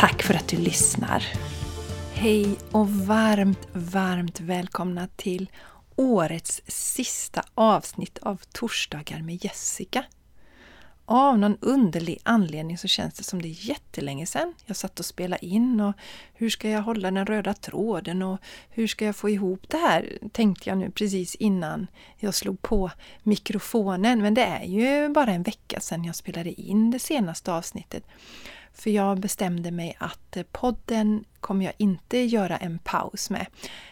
Tack för att du lyssnar! Hej och varmt, varmt välkomna till årets sista avsnitt av Torsdagar med Jessica. Av någon underlig anledning så känns det som det är jättelänge sedan jag satt och spelade in och hur ska jag hålla den röda tråden och hur ska jag få ihop det här tänkte jag nu precis innan jag slog på mikrofonen. Men det är ju bara en vecka sedan jag spelade in det senaste avsnittet. För jag bestämde mig att podden kommer jag inte göra en paus med.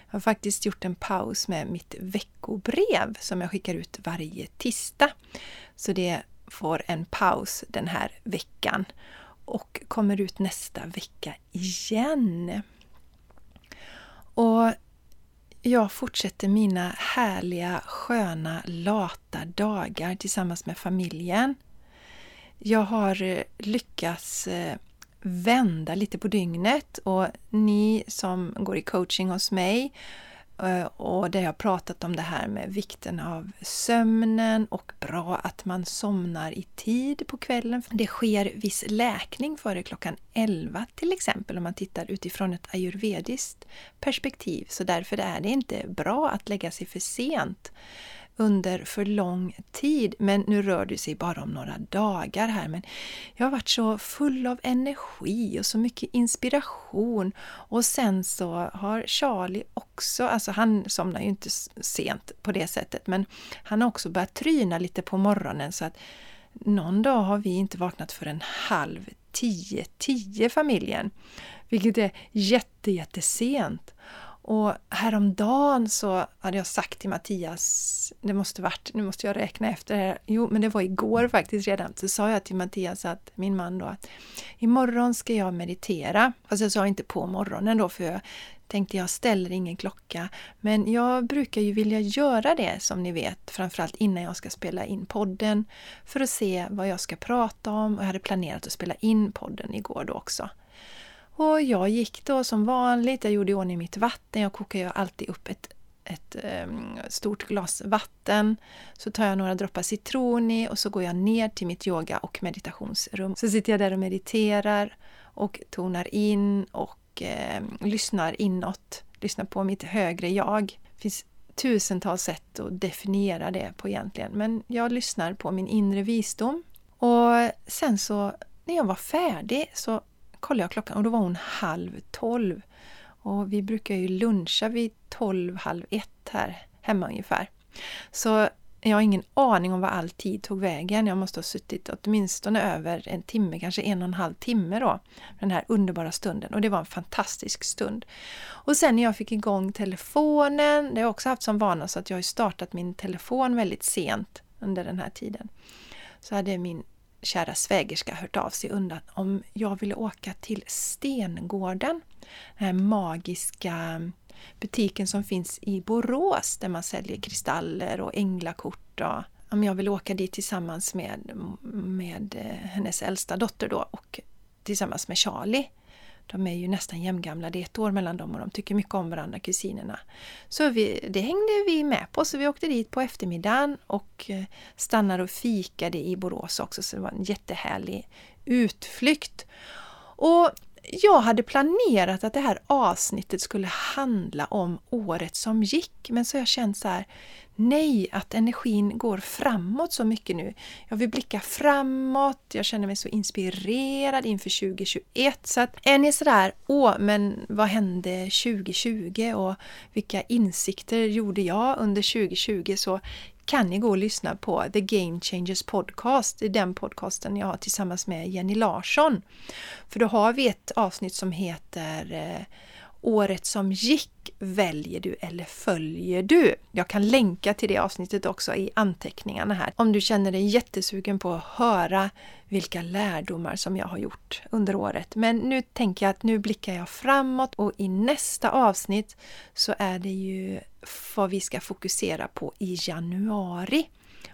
Jag har faktiskt gjort en paus med mitt veckobrev som jag skickar ut varje tisdag. Så det får en paus den här veckan och kommer ut nästa vecka igen. Och jag fortsätter mina härliga, sköna, lata dagar tillsammans med familjen. Jag har eh, lyckats eh, vända lite på dygnet och ni som går i coaching hos mig Eh, och där jag har pratat om det här med vikten av sömnen och bra att man somnar i tid på kvällen. Det sker viss läkning före klockan 11 till exempel om man tittar utifrån ett ayurvediskt perspektiv. Så därför är det inte bra att lägga sig för sent under för lång tid. Men nu rör det sig bara om några dagar här. Men jag har varit så full av energi och så mycket inspiration. Och sen så har Charlie också, alltså han somnar ju inte sent på det sättet, men han har också börjat tryna lite på morgonen så att någon dag har vi inte vaknat förrän halv tio, tio familjen. Vilket är jätte, jättesent. Och häromdagen så hade jag sagt till Mattias, det måste varit, nu måste jag räkna efter, här. jo men det var igår faktiskt redan, så sa jag till Mattias att min man då att imorgon ska jag meditera. Fast jag sa inte på morgonen då för jag tänkte jag ställer ingen klocka. Men jag brukar ju vilja göra det som ni vet, framförallt innan jag ska spela in podden för att se vad jag ska prata om och jag hade planerat att spela in podden igår då också. Och jag gick då som vanligt, jag gjorde i ordning mitt vatten. Jag kokar ju alltid upp ett, ett um, stort glas vatten. Så tar jag några droppar citron i och så går jag ner till mitt yoga och meditationsrum. Så sitter jag där och mediterar och tonar in och um, lyssnar inåt. Lyssnar på mitt högre jag. Det finns tusentals sätt att definiera det på egentligen. Men jag lyssnar på min inre visdom. Och sen så när jag var färdig så kollade jag klockan och då var hon halv tolv. Och vi brukar ju luncha vid tolv, halv ett här hemma ungefär. Så jag har ingen aning om vad all tid tog vägen. Jag måste ha suttit åtminstone över en timme, kanske en och en halv timme då. Den här underbara stunden. Och det var en fantastisk stund. Och sen när jag fick igång telefonen, det har jag också haft som vana så att jag har startat min telefon väldigt sent under den här tiden. Så hade min kära svägerska hört av sig undan om jag ville åka till Stengården. Den här magiska butiken som finns i Borås där man säljer kristaller och änglakort. Och om jag vill åka dit tillsammans med, med eh, hennes äldsta dotter då och tillsammans med Charlie. De är ju nästan jämngamla, det är ett år mellan dem och de tycker mycket om varandra, kusinerna. Så vi, det hängde vi med på, så vi åkte dit på eftermiddagen och eh, stannade och fikade i Borås också, så det var en jättehärlig utflykt. Och jag hade planerat att det här avsnittet skulle handla om året som gick, men så har jag känt så här, nej, att energin går framåt så mycket nu. Jag vill blicka framåt, jag känner mig så inspirerad inför 2021. Så att är ni sådär, åh, men vad hände 2020 och vilka insikter gjorde jag under 2020? Så kan ni gå och lyssna på The Game Changers Podcast. Det är den podcasten jag har tillsammans med Jenny Larsson. För då har vi ett avsnitt som heter eh, året som gick väljer du eller följer du? Jag kan länka till det avsnittet också i anteckningarna här. Om du känner dig jättesugen på att höra vilka lärdomar som jag har gjort under året. Men nu tänker jag att nu blickar jag framåt och i nästa avsnitt så är det ju vad vi ska fokusera på i januari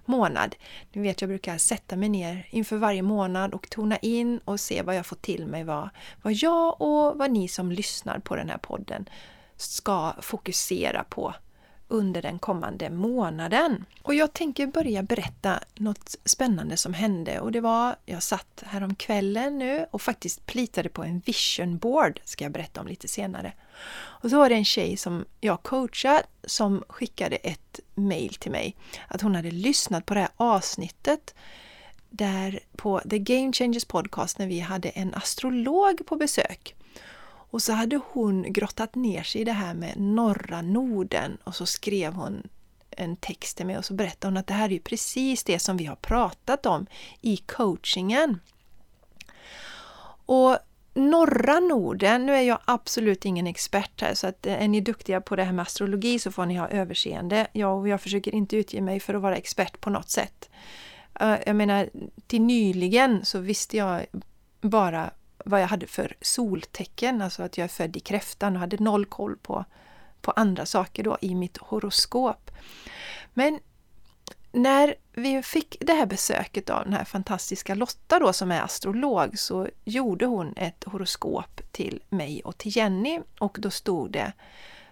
månad. Ni vet, jag brukar sätta mig ner inför varje månad och tona in och se vad jag får till mig, vad, vad jag och vad ni som lyssnar på den här podden ska fokusera på under den kommande månaden. Och jag tänker börja berätta något spännande som hände och det var, jag satt häromkvällen nu och faktiskt plitade på en vision board, ska jag berätta om lite senare. Och så var det en tjej som jag coachat som skickade ett mail till mig att hon hade lyssnat på det här avsnittet där på The Game Changers Podcast när vi hade en astrolog på besök. Och så hade hon grottat ner sig i det här med norra Norden och så skrev hon en text till mig och så berättade hon att det här är ju precis det som vi har pratat om i coachingen. Och norra Norden, nu är jag absolut ingen expert här så att eh, är ni duktiga på det här med astrologi så får ni ha överseende. Jag, jag försöker inte utge mig för att vara expert på något sätt. Eh, jag menar, till nyligen så visste jag bara vad jag hade för soltecken, alltså att jag är född i kräftan och hade noll koll på, på andra saker då i mitt horoskop. Men när vi fick det här besöket av den här fantastiska Lotta då som är astrolog så gjorde hon ett horoskop till mig och till Jenny och då stod det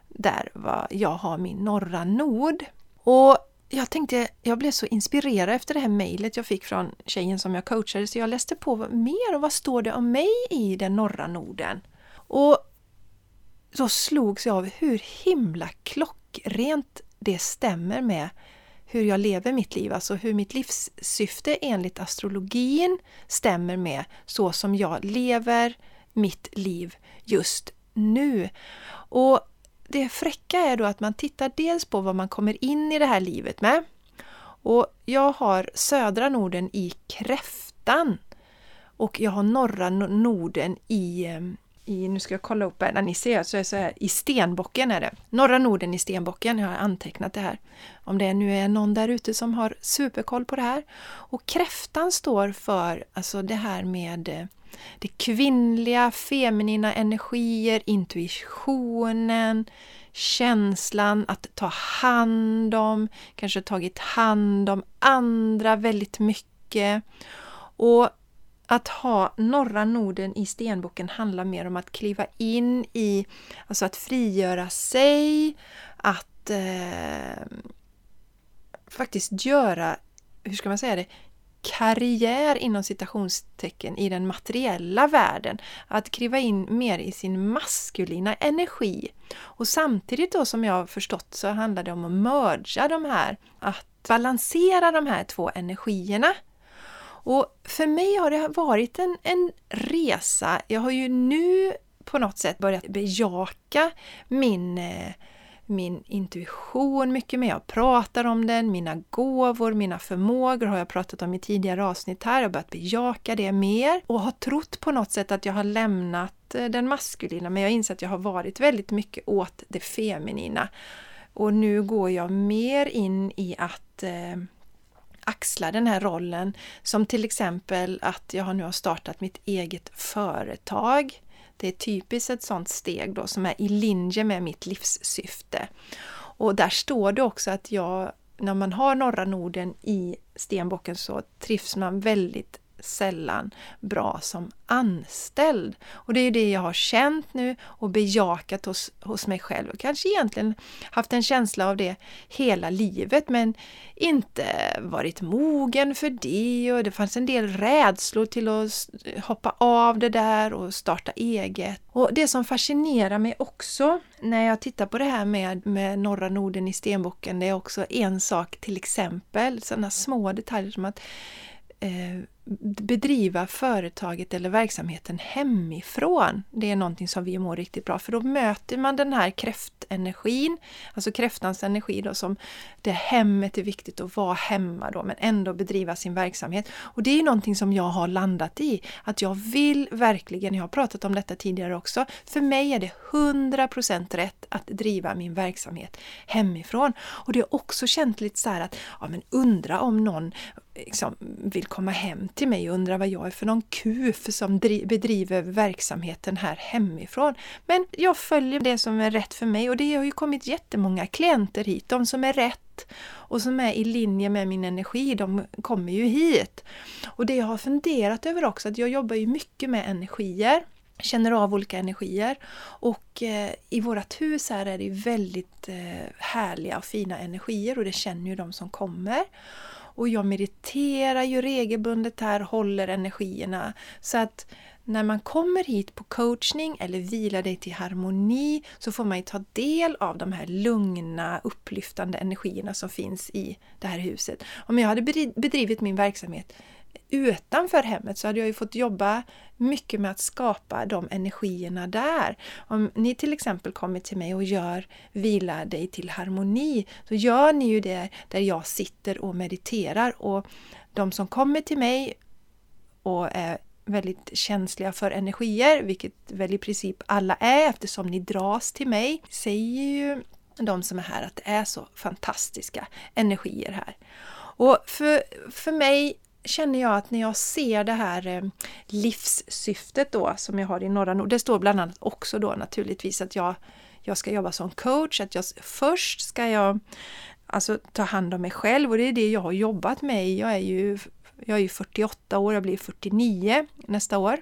där var jag har min norra nord. Och jag tänkte, jag blev så inspirerad efter det här mejlet jag fick från tjejen som jag coachade så jag läste på mer och vad står det om mig i den norra Norden? Och då slogs jag av hur himla klockrent det stämmer med hur jag lever mitt liv, alltså hur mitt livssyfte enligt astrologin stämmer med så som jag lever mitt liv just nu. Och det fräcka är då att man tittar dels på vad man kommer in i det här livet med. Och jag har södra Norden i kräftan och jag har norra Norden i, ehm, i nu ska jag kolla upp här, när ni ser så är det så här, i stenbocken är det. Norra Norden i stenbocken, jag har antecknat det här. Om det nu är någon där ute som har superkoll på det här. Och kräftan står för alltså det här med eh, det kvinnliga, feminina energier, intuitionen, känslan att ta hand om, kanske tagit hand om andra väldigt mycket. Och att ha norra Norden i stenboken handlar mer om att kliva in i, alltså att frigöra sig, att eh, faktiskt göra, hur ska man säga det, karriär inom citationstecken i den materiella världen. Att kliva in mer i sin maskulina energi. Och samtidigt då som jag har förstått så handlar det om att merga de här, att balansera de här två energierna. Och för mig har det varit en, en resa. Jag har ju nu på något sätt börjat bejaka min eh, min intuition mycket mer. Jag pratar om den, mina gåvor, mina förmågor har jag pratat om i tidigare avsnitt här. Jag har börjat bejaka det mer och har trott på något sätt att jag har lämnat eh, den maskulina men jag inser att jag har varit väldigt mycket åt det feminina. Och nu går jag mer in i att eh, axla den här rollen som till exempel att jag nu har startat mitt eget företag. Det är typiskt ett sådant steg då som är i linje med mitt livssyfte. Och där står det också att jag, när man har norra Norden i stenbocken så trivs man väldigt sällan bra som anställd. Och det är det jag har känt nu och bejakat hos, hos mig själv och kanske egentligen haft en känsla av det hela livet men inte varit mogen för det och det fanns en del rädslor till att hoppa av det där och starta eget. Och det som fascinerar mig också när jag tittar på det här med, med norra Norden i stenbocken det är också en sak till exempel, sådana små detaljer som att Eh, bedriva företaget eller verksamheten hemifrån. Det är någonting som vi mår riktigt bra för då möter man den här kräftenergin, alltså kräftans energi då som det hemmet är viktigt att vara hemma då men ändå bedriva sin verksamhet. Och det är någonting som jag har landat i, att jag vill verkligen, jag har pratat om detta tidigare också, för mig är det 100% rätt att driva min verksamhet hemifrån. Och det har också känt lite så här att, ja men undra om någon liksom vill komma hem till mig och undrar vad jag är för någon kuf som bedriver verksamheten här hemifrån. Men jag följer det som är rätt för mig och det har ju kommit jättemånga klienter hit. De som är rätt och som är i linje med min energi, de kommer ju hit. Och det jag har funderat över också, att jag jobbar ju mycket med energier känner av olika energier. Och eh, i vårt hus här är det väldigt eh, härliga och fina energier och det känner ju de som kommer. Och jag mediterar ju regelbundet här, håller energierna. Så att när man kommer hit på coachning eller vilar dig till harmoni så får man ju ta del av de här lugna, upplyftande energierna som finns i det här huset. Om jag hade bedrivit min verksamhet utanför hemmet så hade jag ju fått jobba mycket med att skapa de energierna där. Om ni till exempel kommer till mig och gör Vila dig till harmoni, så gör ni ju det där jag sitter och mediterar och de som kommer till mig och är väldigt känsliga för energier, vilket väl i princip alla är eftersom ni dras till mig, säger ju de som är här att det är så fantastiska energier här. Och för, för mig känner jag att när jag ser det här eh, livssyftet då som jag har i Norra Nord, det står bland annat också då naturligtvis att jag, jag ska jobba som coach, att jag först ska jag alltså ta hand om mig själv och det är det jag har jobbat med. Jag är ju, jag är ju 48 år, jag blir 49 nästa år.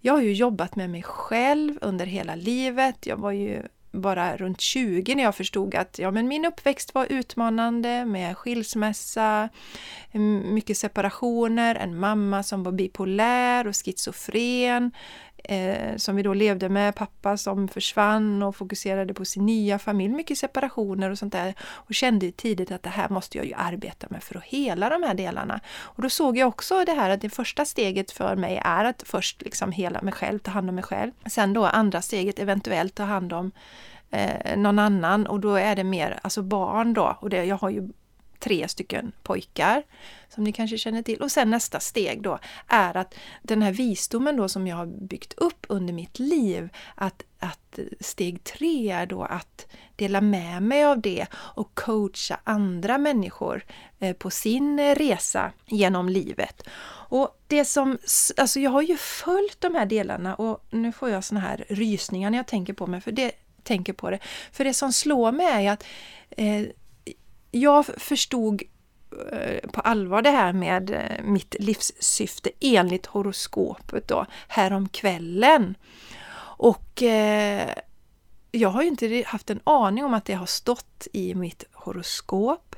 Jag har ju jobbat med mig själv under hela livet. Jag var ju bara runt 20 när jag förstod att ja, men min uppväxt var utmanande med skilsmässa, mycket separationer, en mamma som var bipolär och schizofren, eh, som vi då levde med, pappa som försvann och fokuserade på sin nya familj, mycket separationer och sånt där. Och kände tidigt att det här måste jag ju arbeta med för att hela de här delarna. Och då såg jag också det här att det första steget för mig är att först liksom hela mig själv, ta hand om mig själv. Sen då andra steget eventuellt ta hand om eh, någon annan och då är det mer alltså barn då. Och det, jag har ju tre stycken pojkar som ni kanske känner till. Och sen nästa steg då är att den här visdomen då som jag har byggt upp under mitt liv, att, att steg tre är då att dela med mig av det och coacha andra människor eh, på sin resa genom livet. Och det som, alltså jag har ju följt de här delarna och nu får jag såna här rysningar när jag tänker på mig, för det tänker på det. För det som slår mig är att eh, jag förstod eh, på allvar det här med eh, mitt livssyfte enligt horoskopet då häromkvällen. Och eh, jag har ju inte haft en aning om att det har stått i mitt horoskop.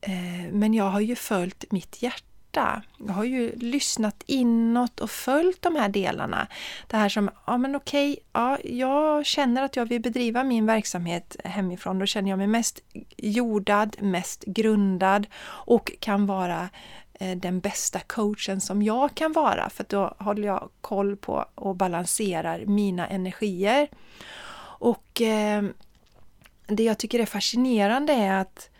Eh, men jag har ju följt mitt hjärta hjärta. Jag har ju lyssnat inåt och följt de här delarna. Det här som, ja men okej, ja, jag känner att jag vill bedriva min verksamhet hemifrån. Då känner jag mig mest jordad, mest grundad och kan vara eh, den bästa coachen som jag kan vara för då håller jag koll på och balanserar mina energier. Och eh, det jag tycker är fascinerande är att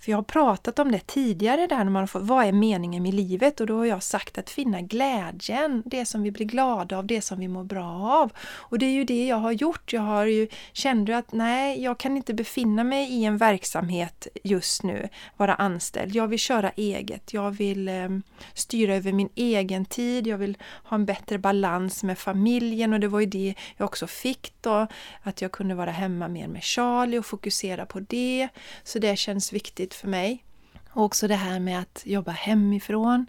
för jag har pratat om det tidigare där när man får, vad är meningen med livet? Och då har jag sagt att finna glädjen, det som vi blir glada av, det som vi mår bra av. Och det är ju det jag har gjort. Jag har ju kände att nej, jag kan inte befinna mig i en verksamhet just nu, vara anställd. Jag vill köra eget. Jag vill eh, styra över min egen tid. Jag vill ha en bättre balans med familjen och det var ju det jag också fick då, att jag kunde vara hemma mer med Charlie och fokusera på det. Så det känns viktigt viktigt för mig. Och också det här med att jobba hemifrån,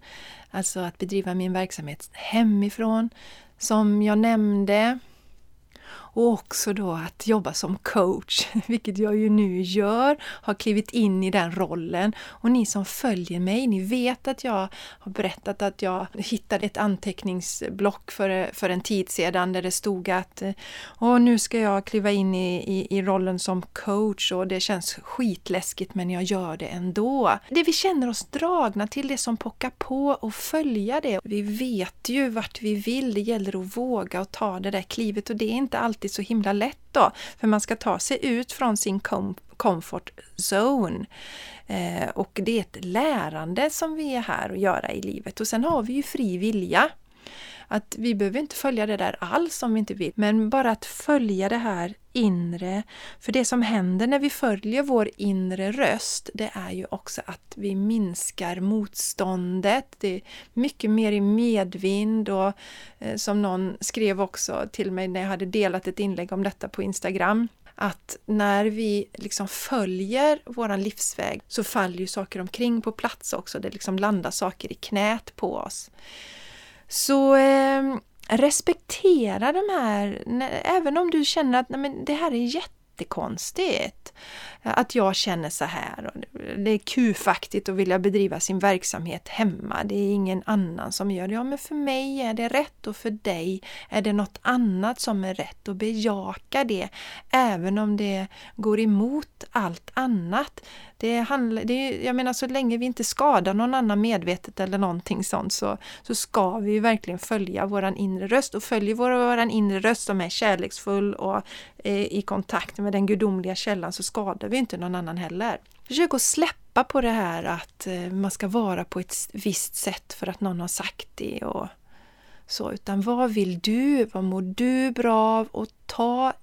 alltså att bedriva min verksamhet hemifrån, som jag nämnde och också då att jobba som coach, vilket jag ju nu gör, har klivit in i den rollen. Och ni som följer mig, ni vet att jag har berättat att jag hittade ett anteckningsblock för, för en tid sedan där det stod att eh, och nu ska jag kliva in i, i, i rollen som coach och det känns skitläskigt men jag gör det ändå. Det vi känner oss dragna till, det som pockar på och följa det. Vi vet ju vart vi vill, det gäller att våga och ta det där klivet och det är inte alltid så himla lätt då, för man ska ta sig ut från sin comfort zone. Eh, och det är ett lärande som vi är här att göra i livet och sen har vi ju fri vilja. Att vi behöver inte följa det där alls om vi inte vill, men bara att följa det här inre. För det som händer när vi följer vår inre röst, det är ju också att vi minskar motståndet. Det är mycket mer i medvind och eh, som någon skrev också till mig när jag hade delat ett inlägg om detta på Instagram att när vi liksom följer våran livsväg så faller ju saker omkring på plats också. Det liksom landar saker i knät på oss. Så eh, respektera de här, även om du känner att nej, men det här är jättekonstigt att jag känner så här. Det är kufaktigt att vilja bedriva sin verksamhet hemma. Det är ingen annan som gör det. Ja, men för mig är det rätt och för dig är det något annat som är rätt och bejaka det även om det går emot allt annat. Det handlar, det, jag menar så länge vi inte skadar någon annan medvetet eller någonting sånt så, så ska vi verkligen följa våran inre röst och följer våran inre röst som är kärleksfull och eh, i kontakt med den gudomliga källan så skadar vi inte någon annan heller. Försök att släppa på det här att eh, man ska vara på ett visst sätt för att någon har sagt det och så, utan vad vill du? Vad mår du bra av? Och ta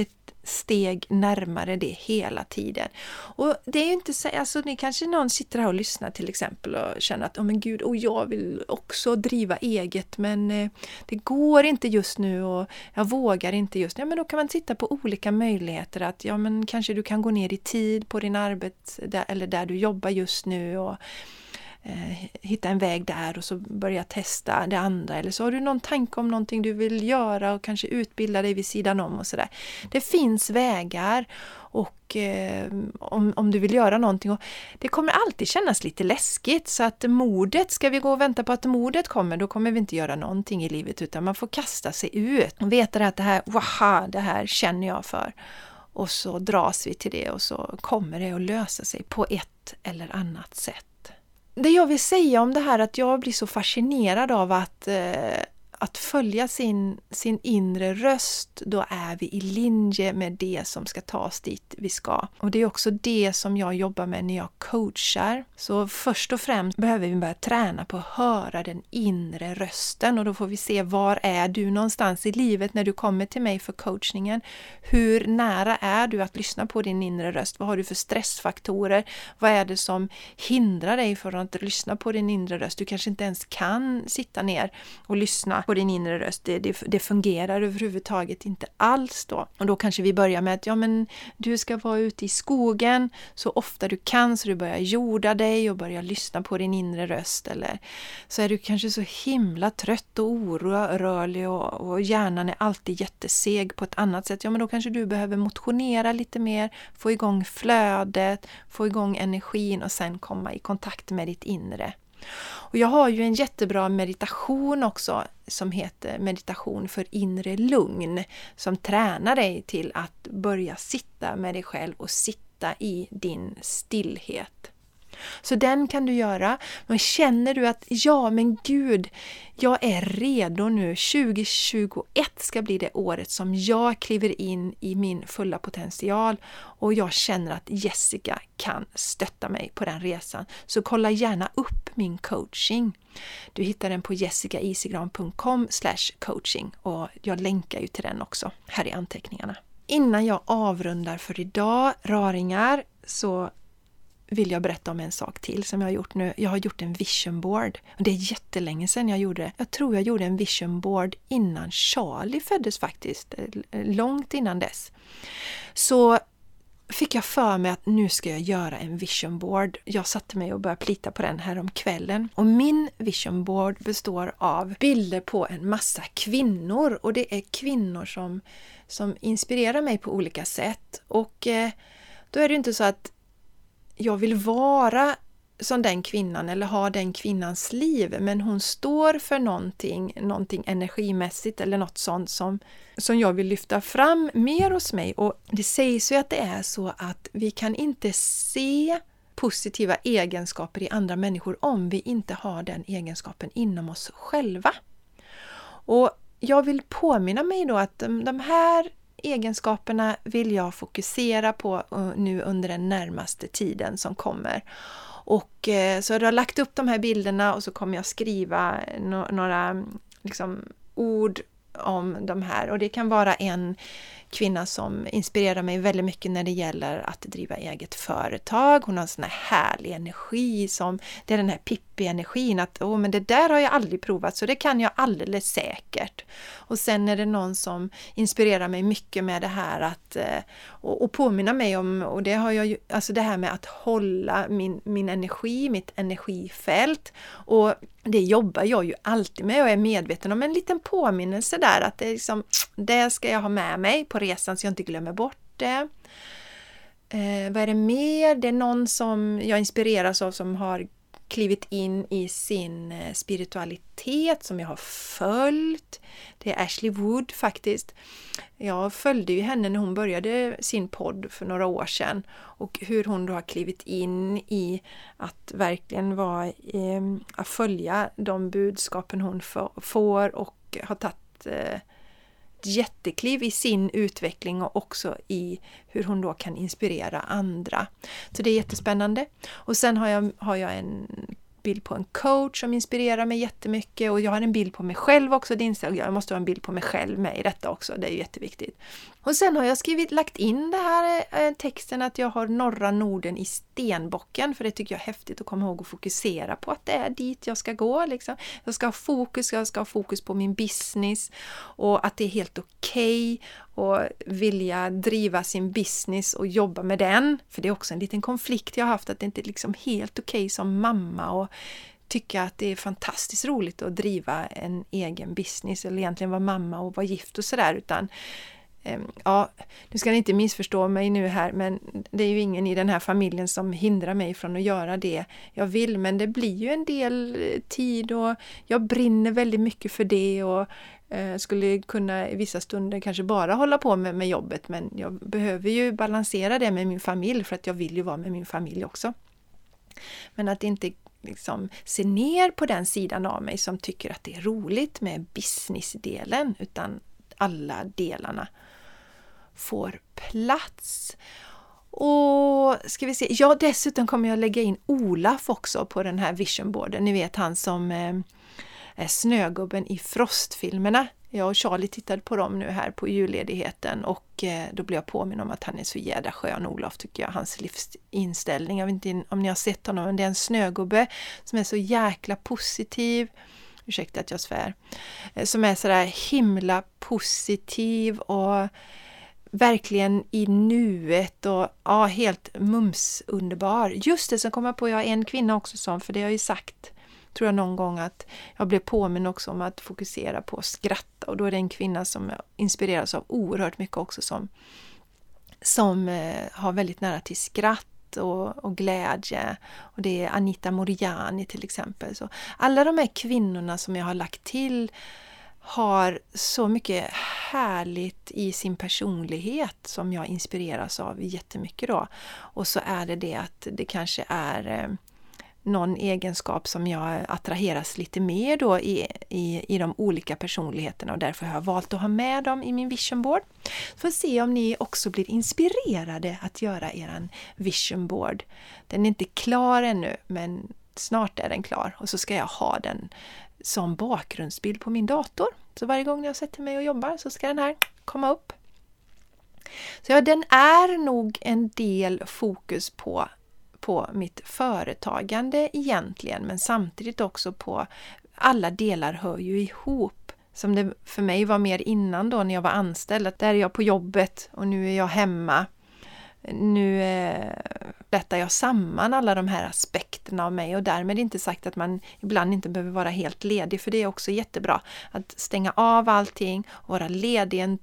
ett steg närmare det hela tiden. Och det är ju inte så, alltså ni kanske någon sitter här och lyssnar till exempel och känner att, oh men gud, och jag vill också driva eget men eh, det går inte just nu och jag vågar inte just nu. Ja, men då kan man titta på olika möjligheter att, ja men kanske du kan gå ner i tid på din arbets, eller där du jobbar just nu och Eh, hitta en väg där och så börja testa det andra. Eller så har du någon tanke om någonting du vill göra och kanske utbilda dig vid sidan om och sådär. Det finns vägar och eh, om, om du vill göra någonting. Och det kommer alltid kännas lite läskigt så att modet, ska vi gå och vänta på att modet kommer, då kommer vi inte göra någonting i livet utan man får kasta sig ut och veta att det här, waha, det här känner jag för. Och så dras vi till det och så kommer det att lösa sig på ett eller annat sätt det jag vill säga om det här att jag blir så fascinerad av att eh, att följa sin, sin inre röst, då är vi i linje med det som ska ta oss dit vi ska. Och det är också det som jag jobbar med när jag coachar. Så först och främst behöver vi börja träna på att höra den inre rösten och då får vi se var är du någonstans i livet när du kommer till mig för coachningen. Hur nära är du att lyssna på din inre röst? Vad har du för stressfaktorer? Vad är det som hindrar dig från att lyssna på din inre röst? Du kanske inte ens kan sitta ner och lyssna på din inre röst, det, det, det, fungerar överhuvudtaget inte alls då. Och då kanske vi börjar med att ja men du ska vara ute i skogen så ofta du kan så du börjar jorda dig och börjar lyssna på din inre röst eller så är du kanske så himla trött och orörlig och, och hjärnan är alltid jätteseg på ett annat sätt. Ja men då kanske du behöver motionera lite mer, få igång flödet, få igång energin och sen komma i kontakt med ditt inre. Och jag har ju en jättebra meditation också som heter Meditation för inre lugn som tränar dig till att börja sitta med dig själv och sitta i din stillhet. Så den kan du göra. Men känner du att ja, men gud, jag är redo nu. 2021 ska bli det året som jag kliver in i min fulla potential och jag känner att Jessica kan stötta mig på den resan. Så kolla gärna upp min coaching. Du hittar den på jessicaisigran.com coaching och jag länkar ju till den också här i anteckningarna. Innan jag avrundar för idag, raringar, så vill jag berätta om en sak till som jag har gjort nu. Jag har gjort en vision board. Det är jättelänge sedan jag gjorde det. Jag tror jag gjorde en vision board innan Charlie föddes faktiskt, eh, eh, långt innan dess. Så fick jag för mig att nu ska jag göra en vision board. Jag satte mig och började plita på den här om kvällen. Och min vision board består av bilder på en massa kvinnor och det är kvinnor som, som inspirerar mig på olika sätt. Och eh, då är det inte så att jag vill vara som den kvinnan eller ha den kvinnans liv men hon står för någonting, någonting energimässigt eller något sånt som, som jag vill lyfta fram mer hos mig och det sägs ju att det är så att vi kan inte se positiva egenskaper i andra människor om vi inte har den egenskapen inom oss själva. Och jag vill påminna mig då att de här egenskaperna vill jag fokusera på eh, nu under den närmaste tiden som kommer. Och eh, så jag har lagt upp de här bilderna och så kommer jag skriva några liksom, ord om de här och det kan vara en kvinna som inspirerar mig väldigt mycket när det gäller att driva eget företag. Hon har en sån här härlig energi som, det är den här Pippi-energin att åh, men det där har jag aldrig provat så det kan jag alldeles säkert. Och sen är det någon som inspirerar mig mycket med det här att eh, och, och påminna mig om, och det har jag ju, alltså det här med att hålla min, min energi, mitt energifält och det jobbar jag ju alltid med och är medveten om en liten påminnelse där att det, är liksom, det ska jag ha med mig på resan så jag inte glömmer bort det. Eh, vad är det mer? Det är någon som jag inspireras av som har klivit in i sin eh, spiritualitet som jag har följt. Det är Ashley Wood faktiskt. Jag följde ju henne när hon började sin podd för några år sedan och hur hon då har klivit in i att verkligen vara, eh, att följa de budskapen hon får och har tagit eh, jättekliv i sin utveckling och också i hur hon då kan inspirera andra. Så det är jättespännande. Och sen har jag, har jag en bild på en coach som inspirerar mig jättemycket och jag har en bild på mig själv också. Det inser jag, jag måste ha en bild på mig själv med i detta också, det är jätteviktigt. Och sen har jag skrivit, lagt in det här eh, texten att jag har norra Norden i stenbocken för det tycker jag är häftigt att komma ihåg och fokusera på att det är dit jag ska gå. Liksom. Jag ska ha fokus, jag ska ha fokus på min business och att det är helt okej okay att vilja driva sin business och jobba med den. För det är också en liten konflikt jag har haft att det inte är liksom helt okej okay som mamma och tycka att det är fantastiskt roligt att driva en egen business eller egentligen vara mamma och vara gift och sådär utan ehm, ja, nu ska ni inte missförstå mig nu här, men det är ju ingen i den här familjen som hindrar mig från att göra det jag vill, men det blir ju en del eh, tid och jag brinner väldigt mycket för det och eh, skulle kunna i vissa stunder kanske bara hålla på med, med jobbet, men jag behöver ju balansera det med min familj för att jag vill ju vara med min familj också. Men att inte liksom se ner på den sidan av mig som tycker att det är roligt med businessdelen, utan alla delarna får plats. Och ska vi se, ja dessutom kommer jag lägga in Olaf också på den här visionboarden. Ni vet han som eh, är snögubben i Frostfilmerna. Jag och Charlie tittade på dem nu här på julledigheten och eh, då blev jag påminn om att han är så jädra skön, Olof tycker jag, hans livsinställning. Jag vet inte om ni har sett honom, men det är en snögubbe som är så jäkla positiv. Ursäkta att jag svär. Eh, som är sådär himla positiv och verkligen i nuet och ja, helt mums underbar. Just det, sen kom jag på, jag har en kvinna också som, för det har jag ju sagt, tror jag någon gång att jag blev påminn också om att fokusera på att skratta och då är det en kvinna som inspireras av oerhört mycket också som, som eh, har väldigt nära till skratt och, och, glädje. Och det är Anita Moriani till exempel. Så alla de här kvinnorna som jag har lagt till har så mycket härligt i sin personlighet som jag inspireras av jättemycket då. Och så är det det att det kanske är eh, någon egenskap som jag attraheras lite mer då i, i, i de olika personligheterna och därför har jag valt att ha med dem i min vision board. Så får se om ni också blir inspirerade att göra er vision board. Den är inte klar ännu men snart är den klar och så ska jag ha den som bakgrundsbild på min dator. Så varje gång jag sätter mig och jobbar så ska den här komma upp. Så ja, den är nog en del fokus på, på mitt företagande egentligen, men samtidigt också på alla delar hör ju ihop. Som det för mig var mer innan då när jag var anställd, att där är jag på jobbet och nu är jag hemma nu eh, jag samman alla de här aspekterna av mig och därmed inte sagt att man ibland inte behöver vara helt ledig, för det är också jättebra. Att stänga av allting och vara ledig en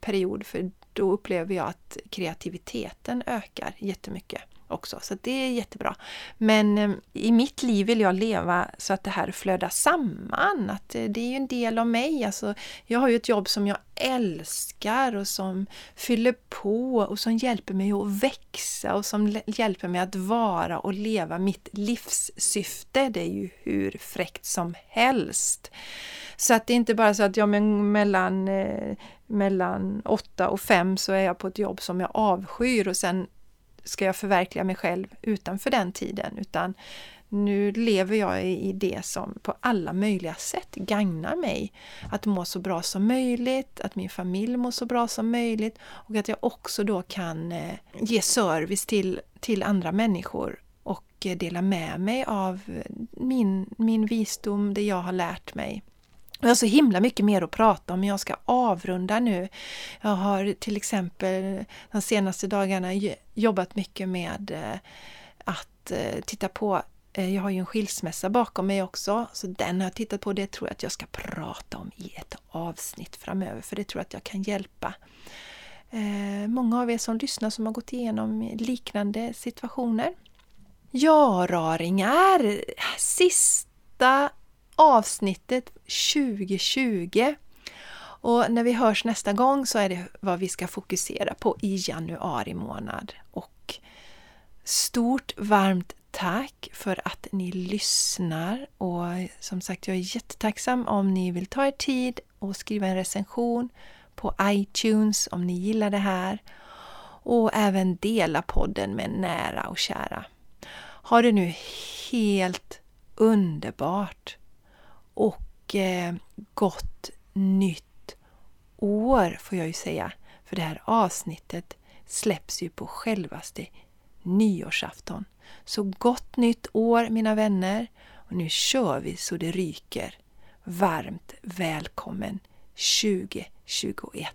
period, för då upplever jag att kreativiteten ökar jättemycket också. Så det är jättebra. Men eh, i mitt liv vill jag leva så att det här flödar samman. Att eh, det är ju en del av mig. Alltså, jag har ju ett jobb som jag älskar och som fyller på och som hjälper mig att växa och som hjälper mig att vara och leva mitt livssyfte. Det är ju hur fräckt som helst. Så att det är inte bara så att jag mellan, eh, mellan åtta och fem så är jag på ett jobb som jag avskyr och sen ska jag förverkliga mig själv utanför den tiden, utan nu lever jag i det som på alla möjliga sätt gagnar mig. Att må så bra som möjligt, att min familj mår så bra som möjligt och att jag också då kan eh, ge service till, till andra människor och eh, dela med mig av eh, min, min visdom, det jag har lärt mig. Jag har så himla mycket mer att prata om, men jag ska avrunda nu. Jag har till exempel de senaste dagarna jobbat mycket med eh, att eh, titta på eh, jag har ju en skilsmässa bakom mig också, så den har jag tittat på. Det tror jag att jag ska prata om i ett avsnitt framöver, för det tror jag att jag kan hjälpa många av er som lyssnar som har gått igenom liknande situationer. Ja, raringar! Sista avsnittet 2020. Och när vi hörs nästa gång så är det vad vi ska fokusera på i januari månad. Och stort varmt tack för att ni lyssnar och som sagt jag är jättetacksam om ni vill ta er tid och skriva en recension på iTunes om ni gillar det här och även dela podden med nära och kära. Ha det nu helt underbart! Och eh, gott nytt år får jag ju säga. För det här avsnittet släpps ju på självaste nyårsafton. Så gott nytt år mina vänner! Och nu kör vi så det ryker. Varmt välkommen 2021!